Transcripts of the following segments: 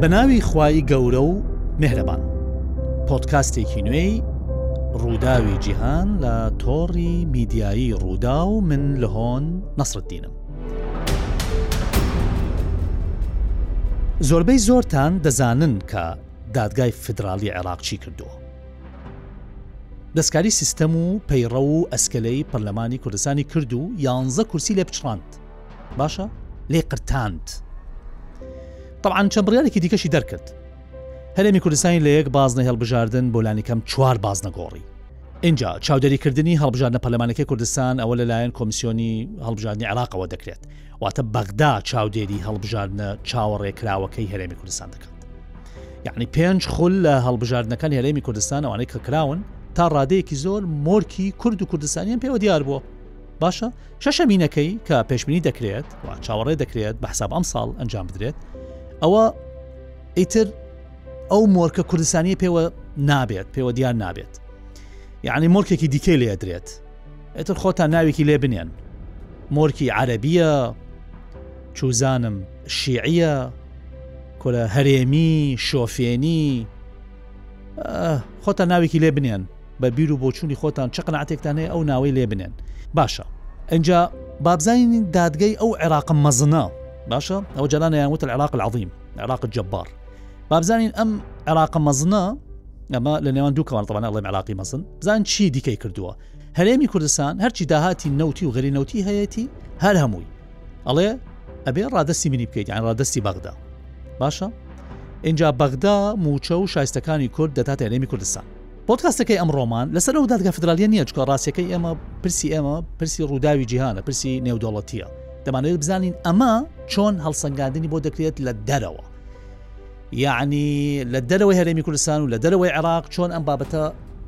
بەناوی خوایی گەورە و مهرەبان پۆتکاستێکی نوێی ڕووداوی جیهان لە تۆڕی میدیایی ڕوودا و من لە هۆن نەسرەتدینم زۆربەی زۆرتان دەزانن کە دادگای فیدراڵی عێراق چی کردووە دەستکاری سیستەم و پەیڕە و ئەسکەلەی پەرلەمانی کوردستانی کرد و یانزە کورسی لێ پچڕاند باشە لێ قرتاند طبعاان چەند بڕارێکی دیکەشی دەرکرد هەرێمی کوردستانی لە یەک بازنەی هەڵبژاردن بۆ لانیکەم چوار بازنە گۆڕی. ئینجا چاودێریکردنی هەڵبژاردنە پەرلەمانەکەی کوردستان ئەوە لە لایەن کۆمسیۆنی هەڵبژاردنی عێراقەوە دەکرێت، واتە بەغدا چاودێری هەڵبژاردنە چاوەڕێکراوەکەی هەرێمی کوردستان دەکات. یەعنی پێنج خول لە هەڵبژاردنەکانی هەرێمی کوردستان ئەوانەی کە کراون تا ڕادەیەکی زۆر مۆرکی کورد و کوردستانیان پێوە دیار بووە. باشە شەشەمینەکەی کە پێشبینی دەکرێت و چاوەڕێ دەکرێت بە حساب ئەم ساڵ ئەنجام بدرێت ئەوە ئیتر ئەو مۆرکە کوردستانی پێوە نابێت پێوە دیار نابێت یعنی مۆرکێکی دیکەی لێ درێت ئەتر خۆتان ناوێکی لێ بنێن مۆرکی عەربیە چوزانم شیعە کورە هەرێمی شۆفێنی خۆتە ناوێکی لێ بنێن بە بیر و بۆچوونی خۆتان چ قەناعەتێکتان هەیە ئەو ناوەی لێ بنێن باشە ئینجا بابزانین دادگەی ئەو عێراقە مەزنە باشە ئەو جەلانە یان وتە عێراق العظیم عێراق الجبار بابزانین ئەم عێراقە مەزنە ئەمە لە نێوان دوو کەوانتەوانە ئەڵێم عراقی مەزن بزان چی دیکەی کردووە هەرێمی کوردستان هەرچی داهاتی نەوتی و غەری نەوتی هەیەی هەر هەمووی ئەڵێ ئەبێ ڕادستی منی بکەیت یان ڕادستی بەغدا باشە اینجا بەغدا موچە و شایستەکانی کورد دەتاتە هەرێمی کوردستان پۆدکاستەکەی ئەمڕۆمان لەسەر ئەو دادگا فدرالیە نییە چکە ڕاستەکەی ئێمە پرسی ئێمە پرسی ڕووداوی جیهانە پرسی نێودەوڵەتیە دەمانەوێت بزانین ئەمە چۆن هەڵسەنگاندنی بۆ دەکرێت لە دەرەوە یعنی لە دەرەوەی هەرێمی کوردستان و لە دەرەوەی عێراق چۆن ئەم بابەتە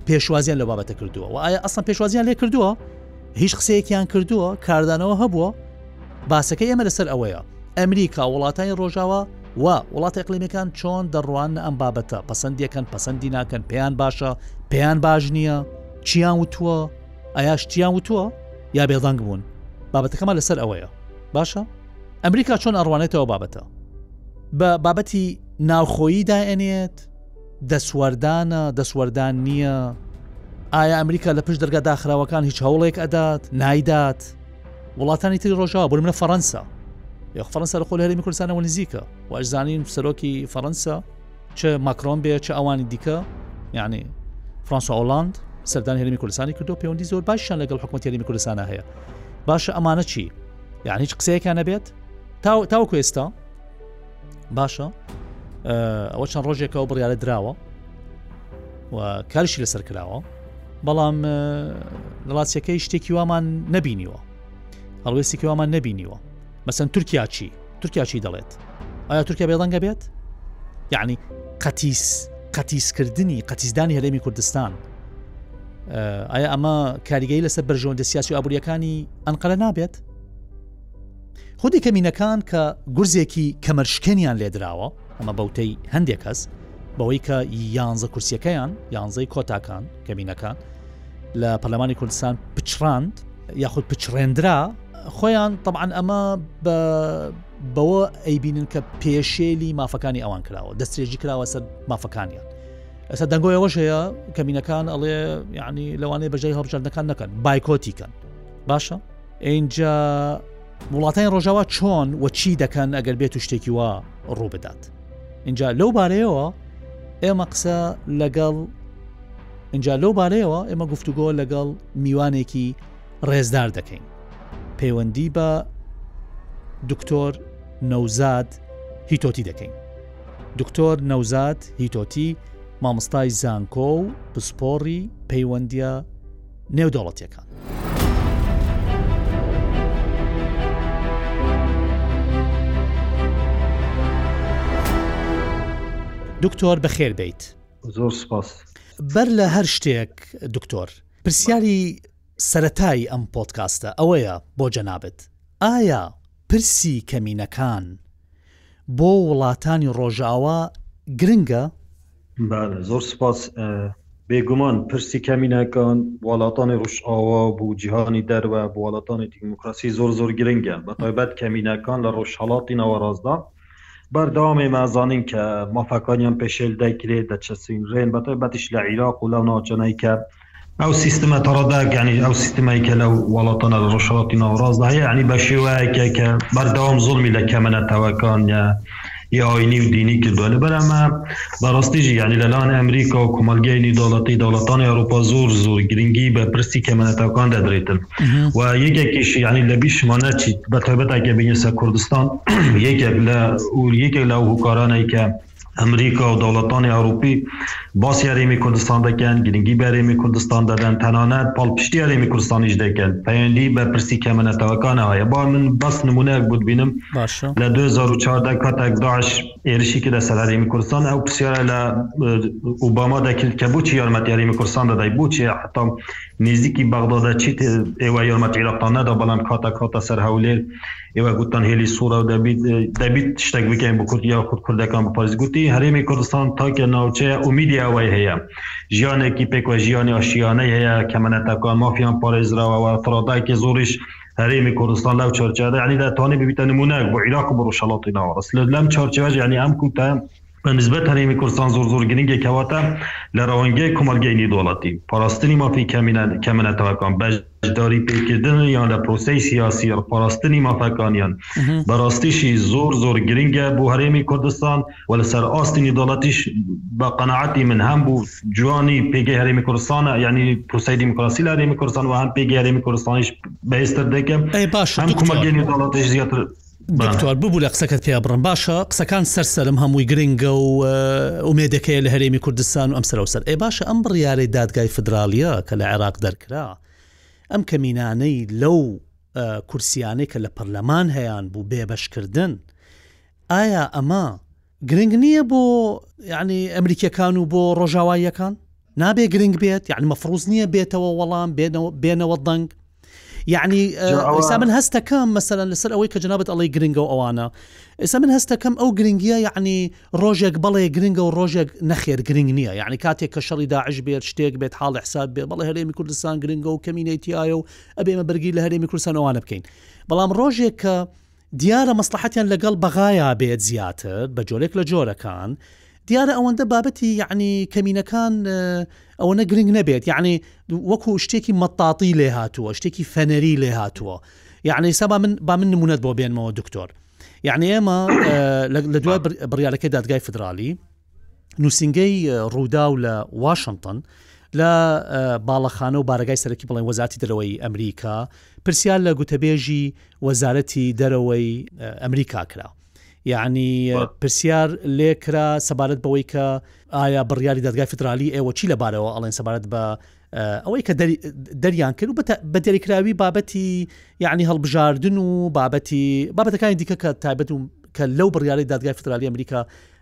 پێشوازیان لە بابەتە کردووە و ئایا ئەسان پێشوازیان لێ کردووە هیچ قسەیەکیان کردووە کاردانەوە هەبووە باسەکەی ئێمە لەسەر ئەوەیە ئەمریکا وڵاتانی ڕۆژاوا و وڵاتە ئەقلیمەکان چۆن دەڕواننە ئەم بابەتە پەسەندیەکەن پەسەندی ناکەن پێیان باشە پێیان باش نییە چیان وتووە ئایا شتیان وتووە یا بێدەنگ بوون بابەتەکەمان لەسەر ئەوەیە باشە ئەمریکا چۆن ئەڕوانێتەوە بابەتە بە بابەتی ناوخۆیی دائێنێت دەسوەردانە دەسوەردان نییە ئایا ئەمریکا لە پشت دەرگا داخراوەکان هیچ هەوڵێک ئەدات نایدات وڵاتانی تری ڕۆژاوا بۆ منە فەڕەنسا یخ فەرەنسا لە خۆ هەرمی کوردستانەوە نزیکە وەشزانین سەرۆکی فەرەنسا چ ماکرۆن بێ چ ئەوانی دیکە یعنی فرانسا ئۆلاند سەردان هەرمی کوردستانی کردو پەیوەندی زۆر باشیان لەگەڵ حکوومەت هەرمی کوردستانە هەیە باشە ئەمانە چی یعنی هیچ قسەیەکان نەبێت تاو تاوکو ئێستا باشە ئەوە چەند ڕۆژێکەوە بڕیاە دراوە و کارشی لەسەر کراوە بەڵام لەڵاتەکەی شتێکی وامان نەبینیوە هەڵوێستێکی وامان نەبینیوە مەسەن تورکیا چی تورکیا چی دەڵێت ئایا تورکیا بێڵەنگە بێت یعنی قەتیس قەتیسکردنی قەتیزدانی هەرێمی کوردستان ئایا ئەمە کاریگەی لەسەر بەرژەوەندە سیاسی و ئابوووریەکانی ئەنقەرە نابێت خودی کەمینەکان کە گورزێکی کەمەر شکێنیان لێدراوە ئەمە بەوتەی هەندێک کەس بەوەی کە یانزە کورسیەکەیان یانزەی کۆتاکان کەمینەکان لە پەرلەمانی کوردستان پچڕاند یاخود پچڕێندرا خۆیان طبعاان ئەمە بە بەوە ئەیبینن کە پێشێلی مافەکانی ئەوان کراوە دەستێژی کراوە سەر مافەکانیان ئەستا دەنگۆی ئەوەش هەیە کەمینەکان ئەڵێ یعنی لەوانەیە بەژای هەڵبژاردنەکان نەکەن بایکۆتیکەن باشە ئینجا وڵاتانی ڕۆژاوا چۆن و چی دەکەن ئەگەر بێت و شتێکی وا ڕوو بدات اینجا لەو بارەیەوە ئێمە قسە لەگەڵ اینجا لەو بارەیەوە ئێمە گفتوگۆ لەگەڵ میوانێکی ڕێزدار دەکەین پەیوەندی بە دکتۆر نەوزاد هیتۆتی دەکەین دکتۆر نەوزاد هیتۆتی مامستای زانکۆ و پسپۆڕی پەیوەندە نێودەوڵەتیەکان. دکتۆر بەخێر بیت زۆر سپاس بەر لە هەر شتێک دکتۆر پرسیاری سەتایی ئەم پۆتکاستە ئەوەیە بۆ جەنابێت ئایا پرسی کەمینەکان بۆ وڵاتانی ڕۆژاوا گرنگە بەڵێ زۆر سوپاس بێگومان پرسی کەمینەکان وڵاتانی ڕۆژئاوا بوو جیهانی دەروە بۆ وڵاتانی دیموکراسی زۆر زۆر گرنگە بە تایبەت کەمینەکان لە ڕۆژهەڵاتی ناوەڕاستدا بەردەوامێ مازانین کە مافەکانیان پێشێل دەکرێت دەچەسینرێن بە تایبەتیش لە عیراق و لەو ناوچانەی کە ئەو سیستمە تەڕەداک یعنی ئەو سیستمای کە لەو وڵاتانە لە ڕۆژهەڵاتی ناوەڕاستدا هەیە یعنی بە شێوەیەکە کە بەردەوام زوڵمی لە کەمە نەتەوەکان یا یا ئاینی و دینی کردووە لەبەر ئەمە بەڕاستیژی یعنی لەلاەن ئەمریکا و کومەلگای نیدۆڵەتی دەوڵەتانی ئەوروپا زۆر زۆر گرنگی بە پرسی کەمەنەتەوەکان دەدرێتن و یەکێکیشی یعنی لە بیشمان نەچیت بە تایبەتاکە بینیسە کوردستان یەکێک لە یەکێک لە ئەو هۆکارانەی کە ئەمریکا و دەوڵەتانی ئەوروپی باسی هەرێمی کوردستان دەکەن، گرنگی بە هەرێمی کوردستان دەدەن، تەنانەت پاڵپشتی هەرێمی کوردستانیش دەکەن، پەیوەندی بە پرسی کەمە نەتەوەکانە هەیە. با من بەس نموونەیەک بۆت بینم، باشە. لە دوو هەزار و چواردە کاتێک داعش هێرشی کردە سەر هەرێمی کوردستان، ئەو پرسیارە لە ئوباما دەکرد کە بۆچی یارمەتی هەرێمی کوردستان دەدای، بۆچی حەتا نێزیکی بەغداد دەچیت، ئێوە یارمەتی عێراقتان نەدا، بەڵام کاتێک هاتە سەر هەولێر، ئێوە گوتان هێلی سوورە و دەبیت دەبیت شتێک بکەین بە کوردی یا خود کوردەکان بپارێز گوتی هەرێمی کوردستان تاکە ناوچەیە ئومیدی ئەوەی هەیە ژیانێکی پێک وە ژیانی ئاشیانەی هەیە کە منەتەکان مافیان پارێزراوەوە تڕادایکی زۆریش هەرێمی کوردستان لەو چارچیادا عنی دەتوانانی ببیتە نمونەک بۆ عیراق بۆ ڕۆژهەڵاتی ناوەڕاست لەم چارچیاژ عنی ئەم کوتە بە نسبەت هەرێمی کوردستان زۆر زۆر گرنگی کەواتە لە ڕەوانگەی کومەڵگەی نیودوڵەتی پاراستنی مافی کەمینە کەمنەتەوەکان بەش بەشداری پێکردنن یان لە پرۆسەی سیاسی ڕپاراستنی مافەکانیان بەڕاستیشی زۆر زۆر گرنگە بۆ هەرێمی کوردستان و لەسەر ئاستی نێودەوڵەتیش بە قەناعەتی من هەم بوو جوانی پێگەی هەرێمی کوردستانە یعنی پرۆسەی دیموکراسی لە هەرێمی کوردستان و هەم پێگەی هەرێمی کوردستانیش بەهێزتر دەکەم ئەی باشە هەم دکتۆر کومەگەی نێودەوڵەتیش زیاتر دکتۆر ببورە قسەکەت پێ بڕم باشە قسەکان سەر سەرم هەمووی گرنگە و ئومێدەکەی لە هەرێمی کوردستان و ئەم سەرەوە سەر ئێ باشە ئەم بڕیارەی دادگای فدراالیە کە لە عێراق دەرکرا ئەم کەمینانەی لەو کورسیانەی کە لە پەرلەمان هەیان بوو بێبەشکردن ئایا ئەمە گرنگ نیە بۆ یانی ئەمریکیەکان و بۆ ڕۆژاواییەکان؟ نابێ گرنگ بێت یانی مەفروز نیە بێتەوە وەڵام بێنەوە دەنگ؟ یعنی ئستا من هەستەکەم مەسەرەن لەسەر ئەوەی کە جنابەت ئەڵی گرنگە و ئەوانە ئستا من هەستەکەم ئەو گرنگیە یعنی ڕۆژێک بەڵێ گرنگە و ڕۆژێک نەخێر گرنگ نییە یعنی کاتێک کە شەڕی داعش بێت شتێک بێت حاڵ حساب بێ بەڵێ هەرێمی کوردستان گرنگە و کەمینەتیایە و ئەبێمە بەرگی لە هەرێمی کوردستانەوانە بکەین بەڵام ڕۆژێک کە دیارە مەسڵەحەتیان لەگەڵ بەغایا بێت زیاتر بە جۆرێک لە جۆرەکان دیارە ئەوەندە بابەتی یەعنی کەمینەکان ئەوەنە گرنگ نەبێت یعنی وەکو شتێکی مەتاتی لێ هاتووە شتێکی فەنەری لێ هاتووە یعنی سا با من با من نمونەت بۆ بێنمەوە دکتۆر یعنی ئێمە لە دوای بڕیارەکەی دادگای فدرالی نووسینگەی ڕووداو لە واشنتن لە باڵەخانە و بارەگای سەرەکی بڵێن وەزاتی دەرەوەی ئەمریکا پرسیار لە گوتەبێژی وەزارەتی دەرەوەی ئەمریکا کرا یعنی پرسیار لێ کرا سەبارەت بەوەی کە ئایا بڕیاری دەرگای فدرالی ئێوە چی لەبارەوە ئەڵێن سەبارەت بە ئەوەی کە دەریان کرد و بە دەریکراوی بابەتی یعنی هەڵبژاردن و بابەتی بابەتەکانی دیکە کە تایبەت و کە لەو بڕیاری دادگای فدرالی ئەمریکا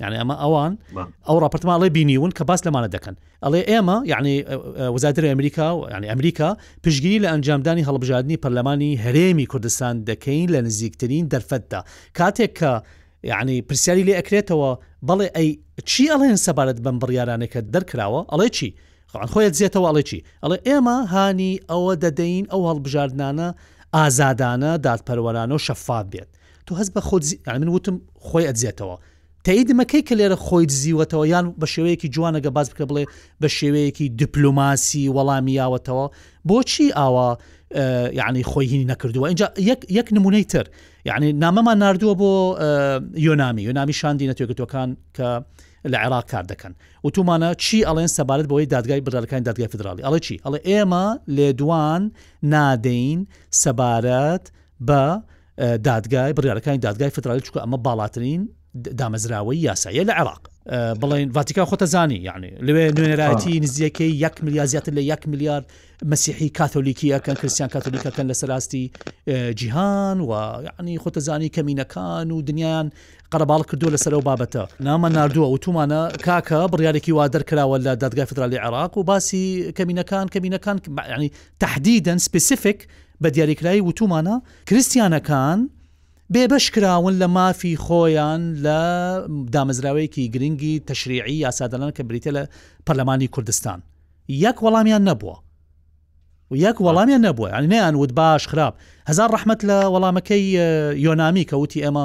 یعنی ئەمە ئەوان ئەو ڕاپەرتماڵی بینیون کە باس لەمانە دەکەن ئەڵێ ئێمە یعنی وزاتر ئەمریکا و ینی ئەمریکا پشگیری لە ئەنجامدانی هەڵبژاردننی پەرلەمانی هەرێمی کوردستان دەکەین لە نزیکترین دەرفەتدا کاتێک کە یعنی پرسیاری لێ ئەکرێتەوە بەڵێ ئەی چی ئەڵێن سەبارەت بەم بڕیارانێکە دەرکراوە ئەڵێ چی خۆیان خۆیان زیێتەوە ئەڵێ چی ئەڵێ ئێمە هانی ئەوە دەدەین ئەو هەڵبژاردنانە ئازادانە دادپەروەرانە و شەفاف بێت تۆ هەست بە خۆ دزی یانی من وتم خۆی ئەدزێتەوە تەیدمە کەی کە لێرە خۆی دزیوەتەوە یان بە شێوەیەکی جوانە گە باس بکە بڵێ بە شێوەیەکی دیپلوماسی وەڵامی یاوەتەوە بۆچی ئاوا یعنی خۆی هینی نەکردووە اینجا یەک نمونەی تر یعنی نامەمان نردووە بۆ یۆنامی یۆنامی شاندی نەتوێکتەکان کە لە عێراق کار دەکەن وتومانە چی ئەڵێن سەبارەت بەوەی دادگای بەرەکانی دادگای فدراڵی ئەڵێ چی ئەڵێ ئێمە لێدوان نادەین سەبارەت بە دادگای بڕارەکانی دادگای فدرالی چکە ئەمە باڵاترین دامەزراوەی یاسایە لە عێراق بڵێن ڤاتیکا خۆتە زانی یعنی لەوێ نوێنەرایەتی نزیەکەی یەک ملیار زیاتر لە یەک ملیار مەسیحی کاتۆلیکیەکەن کریسیان کاتۆلیکەکەن لە سەراستی جیهان و یعنی خۆتە زانی کەمینەکان و دنیایان قەرەباڵ کردو لەسەر و بابەتە نامە نردووە وتومانە کاکە بڕارێکی وا دەرکراوە لە دادگای فدرالی عراق و باسی کەمینەکان کەمینەکان ینی تهدیدەن سپسیفیک بە دیاریکرایی وتومانە کریستیانەکان بێبەش کراون لە مافی خۆیان لە دامەزراوەیەکی گرنگی تەشریعی یاسادانان کە بریتیە لە پەرلەمانی کوردستان یەک وەڵامیان نەبووە و یەک وەڵامیان نەبووە یعنی نەیان وت باش خراپ هزار ڕەحمت لە وەڵامەکەی یۆنامی کە وتی ئێمە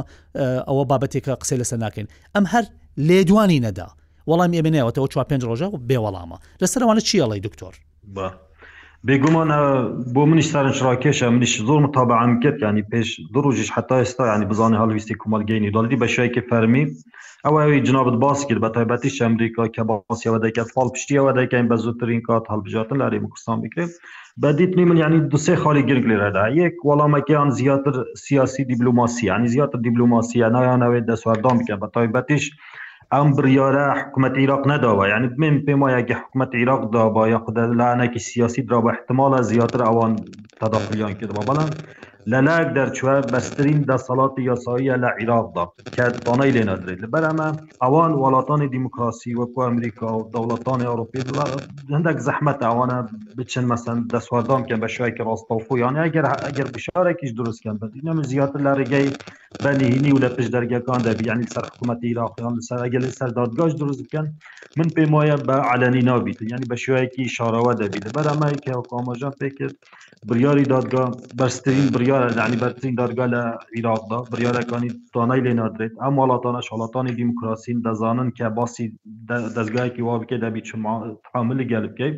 ئەوە بابەتێکە قسەی لەسەر ناکەین ئەم هەر لێدوانی نەدا وەڵامی ئێمە نەوەتەوە چوار پێنج ڕۆژە و بێوەڵامە لەسەروانە چیەڵی دکتۆر با بێگومان ە بۆ منیش سەرنجڕاکێشە منیش زۆر متابعەم کرد ینی پێش دو ڕۆژیش حتا ئێستا ینی بزانێ هەڵویستی کومەڵگەی نیودەڵگی بە شێوەیەکی فەرمی ئەوە ئەوی جنابت باس کرد بە تایبەتیش ئەمریکا کە باسیەوە دەکرد پاڵ پشتیەوە دەکەین بە زووترین کات هەڵبژاردن لە هەرێمی کوردستان بکرێت بە دیتنی من ینی دو سێ خاڵی گرنگ لێرەدا یەک وەڵامەکەیان زیاتر سیاسی دیبلۆماسی ینی زیاتر دیبلۆماسیە نایانەوێت دەستوەردان بکەن بە تایبەتیش ئەم بڕیارە حکومەت عیراق نەداوە یعنی من پێم وایە گە حکومەت عیراق دابا یا خودە لایەنێکی سیاسی درا بە احتمالە زیاتر ئەوان تەداخلیان کردەوە بەڵام لەلایەک دەرچوە بەسترین دەسەڵاتی یاساییە لە عیراقدا کە تانای لێ نادرێت لەبەر ئەمە ئەوان وڵاتانی دیموکراسی وەکو ئەمریکا و دەوڵەتانی ئەوروپی هەندێک زەحمەت ئەوانە بچن مەسەن دەسواردان کە بە شوێکی ڕاستەوخۆ یانە ئەگەر ئەگەر بشارێکیش دروستکەن بەدینەمە زیاتر لە ڕێگەی بە نهینی و لە پشت دەرگەکان دەبی یعنی سەر حکوومەتی عراقیان لەسەر ئەگەر لەسەر دادگاش دروست بکەن من پێم وایە بە علەنی نابیت یعنی بە شێوەیەکی شارەوە دەبی لەبەر ئەمای کە کامۆژان پێکرد بریاری دادگا بەرزترین بریارە یعنی بەرترین دادگا لە عیراقدا بریارەکانی توانای لێ نادرێت ئەم وڵاتانە شڵاتانی دیموکراسین دەزانن کە باسی دەستگایەکی وا بکە دەبی چ تعاملی گەل بکەیت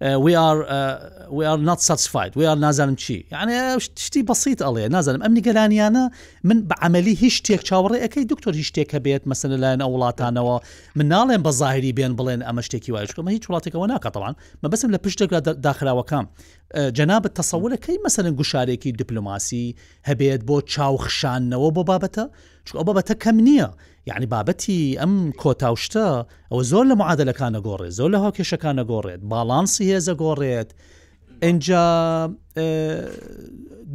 وی ئار وی ئار نات ساتسفاید وی ئار نازانم چی یعنی شتی بەسیت ئەڵێ نازانم ئەم نیگەرانیانە من بە عملی هیچ شتێک چاوەڕێ ئەەکەی دکتۆر هیچ شتێک کە بێت مەسن لەلایەن ئەو وڵاتانەوە من ناڵێن بە ظاهری بێن بڵێن ئەمە شتێکی وایشکەمە هیچ وڵاتێکەوە ناکەتەوان مە بەسم لە پشتێکدا داخراوەکان جەناب تەسەورەکەی مەسەرن گوشارێکی دیپلوماسی هەبێت بۆ چاوخشانەوە بۆ بابەتە چکە بابەتە کەم نییە یەعنی بابەتی ئەم کۆتا و شتە ئەوە زۆر لە معادەلەکان ئەگۆڕێت، زۆر لە هاوکێشەکان ئەگۆڕێت، باڵانسی هێز ئەگۆڕێت، ئینجا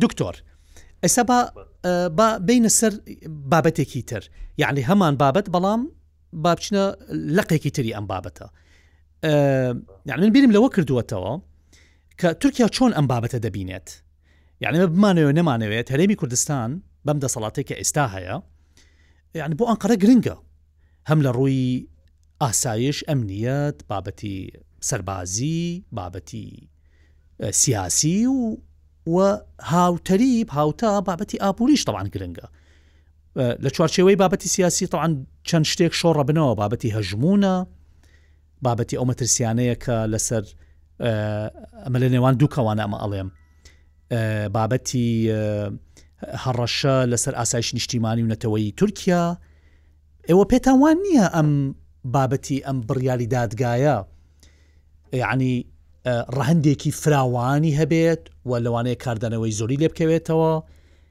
دکتۆر ئێستا با با بینە سەر بابەتێکی تر، یەعنی هەمان بابەت بەڵام با بچنە لەقێکی تری ئەم بابەتە. یەعنی من بیرم لەوە کردووەتەوە کە تورکیا چۆن ئەم بابەتە دەبینێت؟ یانی ئێمە بمانەوێ نەمانەوێت هەرێمی کوردستان بەم دەسەڵاتێک کە ئێستا هەیە یعنی بۆ ئەنقەرە گرنگە هەم لە ڕووی ئاسایش ئەمنیەت بابەتی سەربازی بابەتی سیاسی و و هاوتەریب هاوتا بابەتی ئابووریش تەوان گرنگە لە چوارچێوەی بابەتی سیاسی تەوان چەند شتێک شۆڕە بنەوە بابەتی هەژمونە بابەتی ئەو مەترسیانەیە کە لەسەر ئەمە لە نێوان دوو کەوانە ئەمە ئەڵێم بابەتی هەڕەشە لەسەر ئاسایش نیشتیمانی و نەتەوەی تورکیا ئێوە پێتانوان نییە ئەم بابەتی ئەم بڕیاری دادگایە یعنی ڕەهندێکی فراوانی هەبێت و لەوانەیە کاردانەوەی زۆری لێ بکەوێتەوە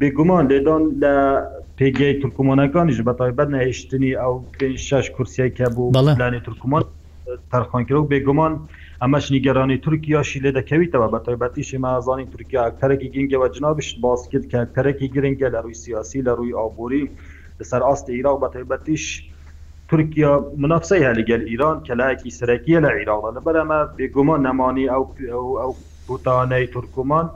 بێگومان لێدان لە پێگەی تورکمانەکانیش بە تایبەت نەهێشتنی ئەو پێنج شەش کورسیەی کە بۆ پلانی تورکمان تەرخان کرا و بێگومان ئەمەش نیگەرانی تورکیاشی لێ دەکەویتەوە بە تایبەتیش ئێمە ئەزانین تورکیا ئەکتەرێکی گرنگە و جنابیشت باس کرد کە ئەکتەرێکی گرنگە لە ڕووی سیاسی لە ڕووی ئابووری لەسەر ئاستی عیراق بە تایبەتیش تورکیا منافسەی هەیە لەگەل ئیران کە لایەکی سەرەکیە لە عیراقدا لەبەر ئەمە بێگومان نەمانی ئەو ئەو بتانەی تورکمان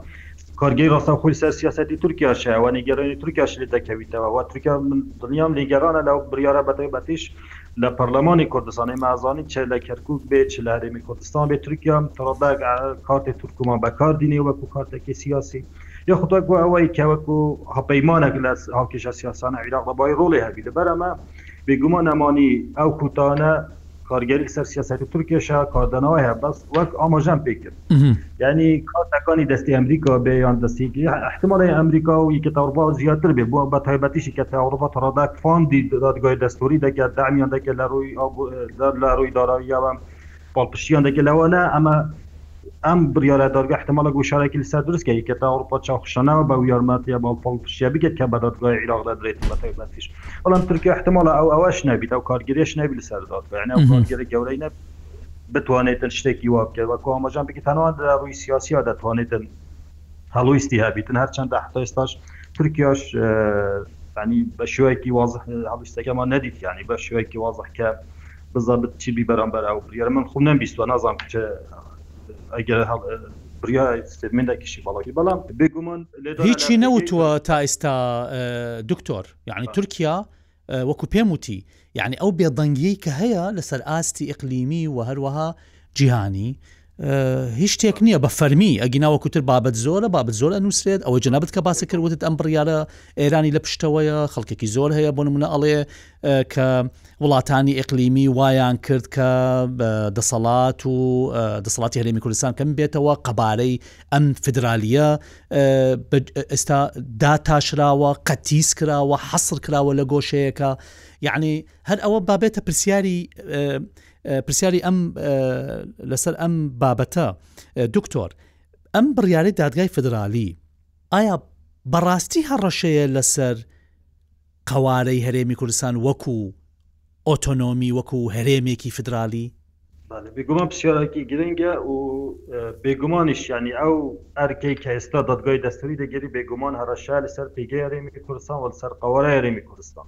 کارگەی ڕاستەوخۆی سەر سیاسەتی تورکیاش هەیە و نیگەرانی تورکیاش لێ دەکەویتەوە و تورکیا من دڵنیام نیگەرانە لەو بڕیارە بەتایبەتیش لە پەرلەمانی کوردستان ئێمە ئەزانین چ لە کەرکوک بێ چ لە هەرێمی کوردستان بێ تورکیا تڕبەگ کارتی تورکمان بەکار دینێ وەکو کارتێکی سیاسی یاخود وەکو ئەوەی کە وەکو هەپەیمانێک لە هاوکێشە سیاسانە عیراق بەبای ڕۆڵێ هەبی لەبەر ئەمە بێگومان ئەمانی ئەو کوتانە کارگەریگ سەر سیاسەت تورکیەشا کاردانەوە هەیە بەس وەک ئاماژەم پێ کرد یانی کار تەکانی دەستی ئەمریکا بێ یان دەستی احتمالی ئەمریکا و یەکێتی ئەوروپا زیاتر بێ بۆ بە تایبەتیش یەکێتی ئەوروپا تا ڕادەک فاندی دادگای دەستوری دەکرد دەعمیان دەکرد لە ڕووی لە ڕووی داراییەوە پاڵپشتیان دەکرد لەوانە ئەمە ئەم بڕیارە دادگا احتمالە گوشارێکی لەسەر دروست کەیت کە تا ئەوروپا چاو خشانەوە بەو یارمەتیە بەو پاڵپشتیە بکەیت کە بە دادگای عیراق دەدرێت و بە تایبەتیش بەڵام تورکیا احتمالە ئەو ئەوەش نەبیت ئەو کارگێریش نەبیت لەسەر دادگا یانی ئەو کارگێرە گەورەی نەبیت بتوانێتن شتێکی وا بکەن وەکو ئاماژەم بکەیت تەنها لە ڕووی سیاسیە دەتوانێتن هەڵویستی هەبیتن هەرچەندە حتا ئێستاش تورکیاش یانی بە شێوەیەکی وازح هەڵویستەکەمان نەدیت یانی بە شێوەیەکی وازح کە بزانم چی بی بەرامبەر ئەو بریارە من خوم نەمبیستوە نازانم کچە ئەگەر هەڵ بریای ستێتمێنتێکیشی بەڵگی بەڵام بێگومان لێدان هیچی نەوتووە تا ئیستا دکتۆر یانی تورکیا وەکو پێم وتی یانی ئەو بێدەنگیەی کە هەیە لەسەر ئاستی ئقلیمی و هەروەها جیهانی هیچ شتێک نییە بە فەرمی ئەگینا وەکوتر بابەت زۆرە بابەت زۆر ئەنووسێت ئەوەی جەنابەت کە باسی کرد وتت ئەم بڕیارە ئێرانی لە پشتەوەیە خەڵکێکی زۆر هەیە بۆ نمونە ئەڵێ کە وڵاتانی ئەقلیمی وایان کرد کە دەسەڵات و دەسەڵاتی هەرێمی کوردستان کەم بێتەوە قەبارەی ئەم فدرالیە ئێستا داتاشراوە قەتیس کراوە حەسر کراوە لە گۆشەیەەکە یعنی هەر ئەوە بابێتە پرسیاری پرسیاری ئەم لەسەر ئەم بابەتە دکتۆر ئەم بڕیارەی دادگای فدرالی ئایا بەڕاستی هەڕەشەیە لەسەر قەوارەی هەرێمی کوردستان وەکو ئۆتۆنۆمی وەکو هەرێمێکی فدرالی بێگومان پرسیارێکی گرنگە و بێگومانیش ینی ئەو ئەرکەی کە ئێستا دەدگای دەستوری دەگەری بێگومان هەڕەشا لەسەر پیگەی هەرێمی کوردستان وە سەر قەوارە هەرێمی کوردستان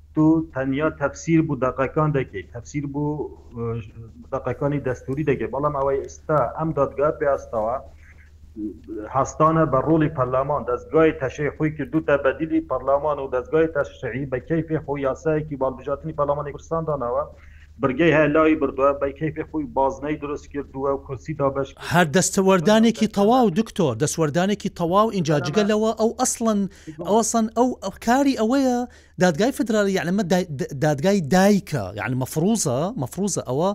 تۆ تەنیا تەفسیر بۆ دەقەکان دەکەیت، تەفسیر بۆ دەقەکانی دەستووری دەکەیت، بەڵام ئەوەی ئێستا ئەم دادگا پێ هەستاوە، هەستانە بە ڕۆڵی پەرلەمان، دەزگای تەشریع خۆی کردووتە بەدیلی پەرلەمان و دەزگای تەشریعی بە کەیفی خۆی یاسایەکی بۆ هەڵبژاردنی پەرلەمانی کوردستان داناوە، بڕگەی هەیە لای بردووە، بە کەیفی خۆی بازنەی دروست کردووە و کورسی دابەش کردووە. هەر دەستوەردانێکی تەواو دکتۆر، دەستوەردانێکی تەواو ئینجا جگە لەوە ئەو ئەسڵەن ئەو ئەسڵەن ئەو کاری ئەوەیە دادگای فدرالی یعنی مە دادگای دایکە یعنی مەفروزە مەفروزە ئەوە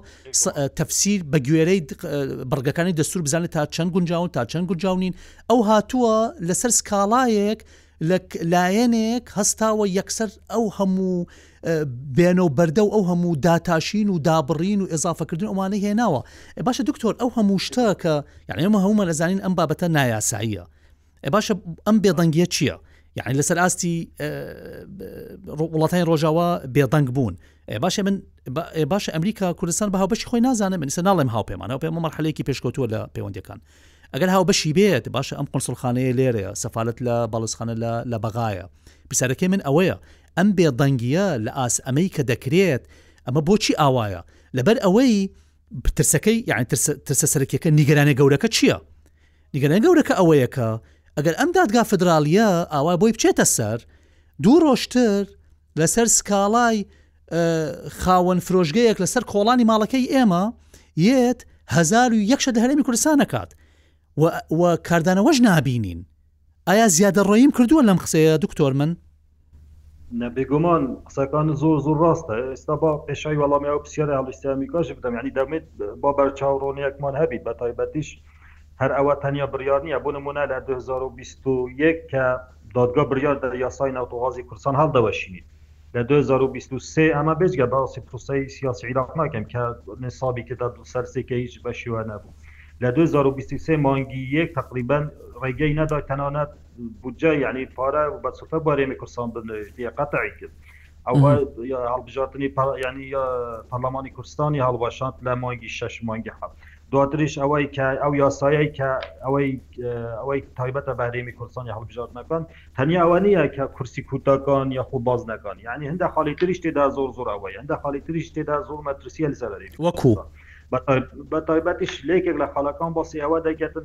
تەفسیر بە گوێرەی بڕگەکانی دەستور بزانێت تا چەند گونجاون تا چەند گونجاونین ئەو هاتووە لەسەر سکاڵایەک لە لایەنێک هەستاوە یەکسەر ئەو هەموو بێنە و بەردە و ئەو هەموو داتاشین و دابڕین و ئێزافەکردن ئەوانە هێناوە باشە دکتۆر ئەو هەموو شتە کە یعنی ئەمە هەمومان ئەزانین ئەم بابەتە نایاساییە ئە باشە ئەم بێدەنگیە چییە؟ یعنی لەسەر ئاستی وڵاتانی ڕۆژاوا بێدەنگ بوون باشە من باشە ئەمریکا کوردستان بە هاوبەشی خۆی نازانم منسە ناڵێم هاوپەیمان هاوپێ مەمەرحەلێکی پێشکەوتووە لە پەیوەندەکان ئەگەر هاو بەشی بێت باشە ئەم قنسڵخانەیە لێرەیە سەفاالت لە باڵستخانە لە بەغایە پرسیارەکەی من ئەوەیە ئەم بێدەنگیە لە ئاس ئەمەی کە دەکرێت ئەمە بۆچی ئاوایە لەبەر ئەوەی ترسەکەی یان ترسە سەرکیەکە نیگەرانە گەورەکە چییە؟ نیگەرانی گەورەکە ئەوەیە کە ئەگەر ئەم دادگا فیدراڵییە ئاوا بۆی بچێتە سەر، دوو رۆژ تر لەسەر سکاڵای خاوەن فرۆشگەیەک لەسەر کۆڵانی ماڵەکەی ئێمە یێت هەزار و یەک شەد لە هەرێمی کوردستان ئەکات و کاردانەوەش نابینین. ئایا زیادەڕۆییم کردووە لەم قسەیە دکتۆر من؟ نە بێگومان قسەکانت زۆر زۆر ڕاستە ئێستا با پێشاوی وەڵامی ئەو پرسیارە هەڵویستەی ئەمریکاش بدەم یعنی دەمێت با بەرچاوڕوونیەکمان هەبیت بە تایبەتیش هەر ئەوە تەنیا بڕیار نییە بۆ نموونە لە 2021 کە دادگا بڕیار دەدات یاسای نەوت و غازی کوردستان هەڵدەوەشینێت لە 2023 ئەمە بێجگە باسی پرۆسەی سیاسی عیراق ناکەم کە نسابی تێدا دوو سەر سێ کە هیچ بەشێوە نەبوو لە 2023 مانگی یەک تقریبا ڕێگەی نەدا تەنانەت بودجە یەعنی پارە بە چەتە بارێمی کورسان بنەێت یە قەتعی کرد ئەوە هەڵبژاتنی یعنی پەرلەمانی کوردستانی هەڵباشاند لە مانگی شش مانگی حەب دواتریش ئەوەی کە ئەو یاسایەی کە ئەوەی ئەوەی تایبەتە بەرێمی کوردستانی هەڵبژات نەکەن تەنیا ئەوە نییە کە کورسی کوردەکان یاخۆ باز نەکان یعنی هەندە خاڵی تریش تێدا زۆر زۆر ئەوەی هەندە خاڵی تریش تێدا زۆر مەترسیە لەسەر بەرێمی وەکو بە تایبەتیش لەکێک لە خاڵەکان باسی ئەوە دەکەن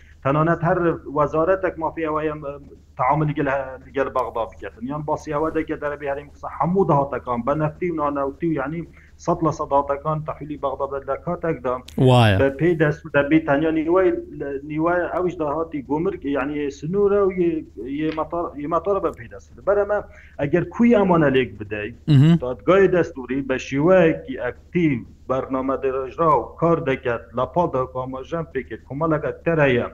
تەنانەت هەر وەزارەتێک مافی ئەوەیە تەعامولی گەل لەگەل بەغدا بکەتن یان باسی ئەوە دەکەت دەرەبی هەرێم قسە حەموو دەهاتەکان بە نەفتی و نانەوتی و یەعنی سەد لە سەد دەهاتەکان تەحویلی بەغدا بێت لە کاتێکدا وایە بە پێی دەستوور دەبی تەنیا نیوەی نیوە ئەویش داهاتی گۆمرگ یەعنی سنوورە و یە مەتار یە مەتار بە پێی دەستوور بەرەمە ئەگەر کوی ئەمانە لێک بدەی دادگای دەستووری بە شێوەیەکی ئەکتیو بەرنامە درێژراو کار دەکرد، لە پاڵدا گاماژەم پێکرد کۆمەڵێک ئەکتەر هەیە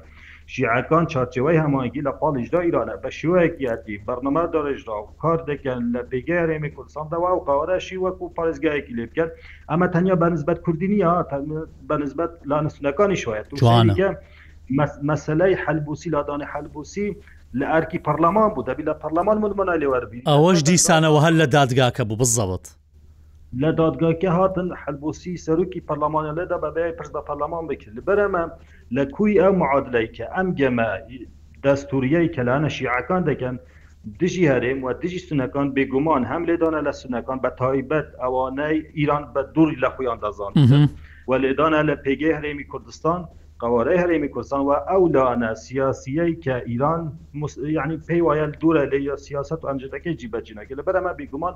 شیعەکان چوارچێوەی هەماهەنگی لە پاڵیشدا ئیرانە بە شێوەیەکی ئەتنی، بەرنامە درێژراو کار دەکەن لە پێگەی هەرێمی کوردستاندا و ئەو قەوارەشی وەکو پارێزگایەکی لێ بکەن، ئەمە تەنیا بە نسبەت کوردی نییە بە نسبەت لایەنە سوننەکانیش وایە، تووشێکی دیکە مەسەلەی حەلبوسی لادانی حەلبوسی لە ئەرکی پەڕلەمان بوو دەبی لە پەڕلەمان ململانێ لێوەربی. ئەوەش دیسانەوە هەر لە دادگاکە بوو بزەوت. لە دادگاکە هاتن حەلبوسی سەرۆکی پەرلەمانیان لێدا بە بەیای پرس بە پەرلەمان بکرد لە بەر ئەمە لە کوی ئەو معادلەی کە ئەم گەمە دەستوریەی کە لایەنە شیعەکان دەکەن دژی هەرێم و دژی سونەکان بێگومان هەم لێدانە لە سونەکان بە تایبەت ئەوانەی ئیران بە دوری لە خۆیان دەزان و لێدانە لە پێگەی هەرێمی کوردستان قوارەی هەرێمی کوردستان و ئەو لایەنە سیاسیەی کە ئیران یعنی پێی وایە دورە لێ سیاسەت و ئەمجدەکەی جیبەجینەکە لە بەرەمە بێگومان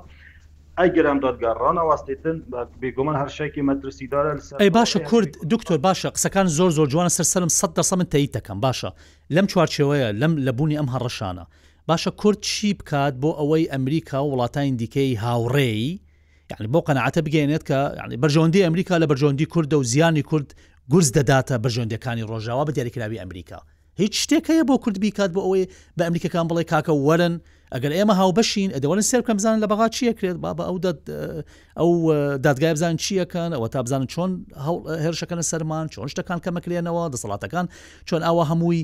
ئەگەر ئەم دادگا ڕانەوەستێتن بێگۆمان هەر شەرێکی مەترسیدارە لەسەر ئەی باشە کورد دکتۆر باشە قسەکانت زۆر زۆر جوانە سەر سەرم سەد دەرسەد من تەیت دەکەم باشە لەم چوارچێوەیە لەم لە بوونی ئەم هەڕەشانە باشە کورد چی بکات بۆ ئەوەی ئەمریکا و وڵاتانی دیکەی هاوڕێی یعنی بەو قەنەعەتە بگەێنێت کە یعنی بەرژەوەندی ئەمریکا لە بەرژەوەندی کوردە و زیانی کورد گورز دەداتە بەرژەوەندەکانی ڕۆژاوا بە دیاریکراوی ئەمریکا هیچ شتێک هەیە بۆ کورد بیکات بۆ ئەوەی بە ئەمریکەکان بڵێ کاکە وەرن ئەگەر ئێمە هاوبەشین ئەدی وەرن سێر بکەن بزانن لە بەغا چی ئەکرێت با بە ئەو ئەو دادگای بزان چی ئەکەن ئەوە تا بزانن چۆن هێرشەکەنە سەرمان چۆن شتەکان کەمەکرێنەوە دەسەڵاتەکان چۆن ئاوا هەمووی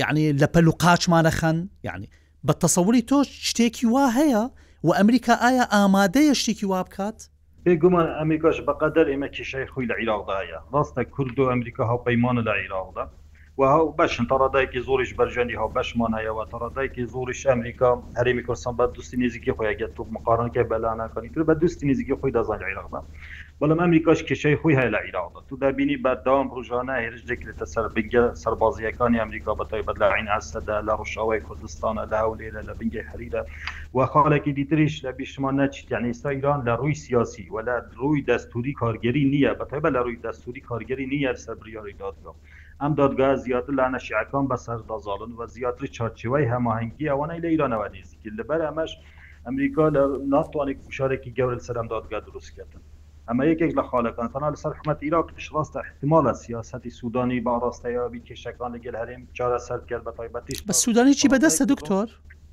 یعنی لە پەل و قاچمانە خەن یعنی بە تەسەوری تۆ شتێکی وا هەیە و ئەمریکا ئایا ئامادەیە شتێکی وا بکات بێ گومان ئەمریکاش بە قەدەر ئێمە کێشەی خۆی لە عیراقدا هەیە. ڕاستە کورد و ئەمریکا هاوپەیمانن لە عیراقدا و هاوبەشن، تا ڕادەیەکی زۆڕیش بەرژەوەندی هاوبەشمان هەیە و تا ڕادەیەکی زۆڕیش ئەمریکا هەرێمی کوردستان بە دوستی نێزیکی خۆی ئەگەر تۆ مقارنە کەی بە لانەکانی تر بە دوستی نێزیکی خۆی دەزانێت لە عیراقدا بەڵام ئەمریکاش کێشەی خۆی هەیە لە عیراقدا. تۆ دەبینی بەردەوام ڕۆژانە هێرش دەکرێتە سەر بنکە سەربازییەکانی ئەمریکا بە تایبەت لە عەین ئەسەدە، لە ڕۆژئاوای کوردستانە، لە هەولێرە، لە بنکەی حەریرە و خاڵێکی دیتریش لە بیرشمان نەچێت. یەعنی ئیستا ئیران لە ڕووی سیاسی و لە ڕووی دەستووری کارگێری نییە، بە تایبەت لە ڕووی دەستووری کارگێری نییە لە سەر بریاری دادگا. ئەم دادگایە زیاتر لانە شیعەکان بە سەر دازاڵن و زیاتر چارچێوەی هەماهەنگی ئەوانەی لە ئیرانەوە نێزیکن. لە بەر ئەمەش ئەمریکا لە ناتوانێت فشارێکی گەورە لە سەر ئەم دادگا دروست بکات. ئەمە یەکێک لە خاڵەکانە. تەنها لە سەر حکومەتی ئیراق پشتڕاستە. ئیحتیمالە سیاسەتی سوودانی بە ئاڕاستەیەوە بێت کێشەکان لە گەل هەرێم چارەسەر بکات بە تایبەتیش بە سوودانی چی بە دەستە دکتۆر؟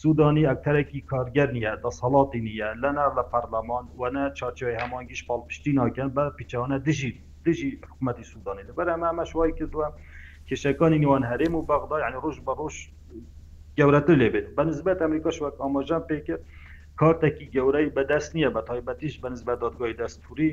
سودانی ئەکتەرەکی کارگەر نییە، دەسەڵاتی نییە، لە نە لە پەرلەمان و نە چارچێوەی هەمانگیش پاڵپشتی ناکەن بە پیچانە دژی دژی حکومەتی سودانی. لەبەر ئەمە ئەمەش وای کردووە کێشەکانی نێوان هەرێم و بەغدا یانی ڕۆژ بە ڕۆژ گەورەتر لێ بێت. بە نسبەت ئەمریکاش وەک ئاماژەم پێ کرد کارتەکی گەورەی بە دەست نییە بە تایبەتیش بە نسبەت دادگای دەستووری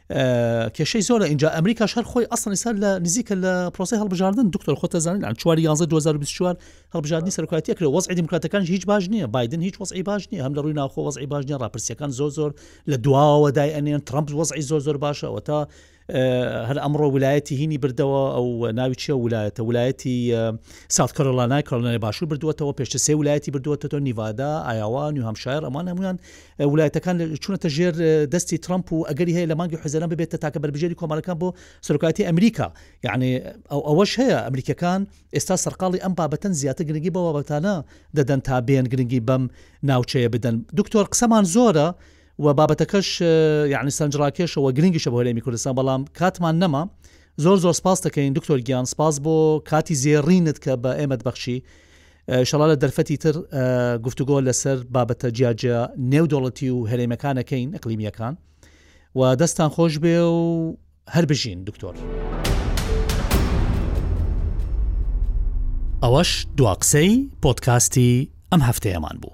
کێشەی زۆرە ئینجا ئەمریکاش هەر خۆی ئەسڵ ئێستا لە نزیکە لە پرۆسی هەڵبژاردن دکتۆر خۆتە زانین ئەن چوار یانزە 2024 هەڵبژاردنی سەرکاتی کرد وەزعی دیموکراتەکان هیچ باش نییە بادن هیچ وەزعی باش نییە هەم لە ڕووی ناوخۆ وەزعی باش نیە ڕاپرسیەکان زۆر زۆر لە دواوە دای ئەنێن ترامپ وەزعی زۆر زۆر باشەوە تا هەر ئەمڕۆ ولایەتی هینی بردەوە ئەو ناوی چیە ولایەتە ولایەتی ساات کەرۆلانای کەڵنای باشوور بردووەتەوە پێشتە سێ ولایەتی بردووەتەوە نیڤادا ئایاوا نیو هەمشار ئەمان هەمویان ولایەتەکان چوونەتە ژێر دەستی ترەمپ و ئەگەری هەیە لە مانگی حوزەران ببێتە تاکە بەربژێری کۆمارەکان بۆ سەرۆکایەتی ئەمریکا یعنی ئەو ئەوەش هەیە ئەمریکەکان ئێستا سەرقاڵی ئەم بابەتەن زیاتر گرنگی بە بابەتانە دەدەن تا بێن گرنگی بەم ناوچەیە بدەن دکتۆر قسەمان زۆرە و بابەتەکەش یعنی سنجڕاکێشەوە گرنگیشە بۆ هەرێمی کوردستان بەڵام کاتمان نەما زۆر زۆر سپاس دەکەین دکتۆر گیان سپاس بۆ کاتی زێڕینت کە بە ئێمەت بەخشی ئیشەڵا لە دەرفەتی تر گفتوگۆ لەسەر بابەتە جیاجیا نێودەوڵەتی و هەرێمەکان ئەکەین ئەقلیمیەکان و دەستان خۆش بێ و هەر بژین دکتۆر. ئەوەش دوا قسەی پۆتکاستی ئەم هەفتەیەمان بوو.